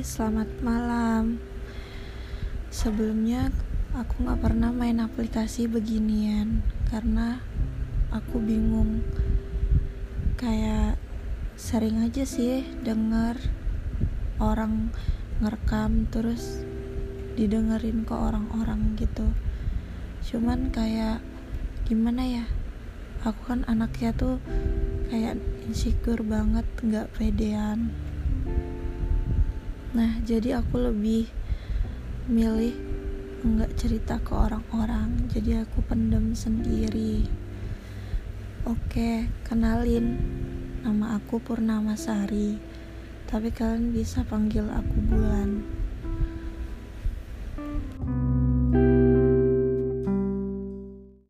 Selamat malam. Sebelumnya aku gak pernah main aplikasi beginian karena aku bingung. Kayak sering aja sih denger orang ngerekam terus didengerin ke orang-orang gitu. Cuman kayak gimana ya? Aku kan anaknya tuh kayak insecure banget, gak pedean Nah, jadi aku lebih milih nggak cerita ke orang-orang, jadi aku pendem sendiri. Oke, kenalin, nama aku Purnama Sari, tapi kalian bisa panggil aku Bulan.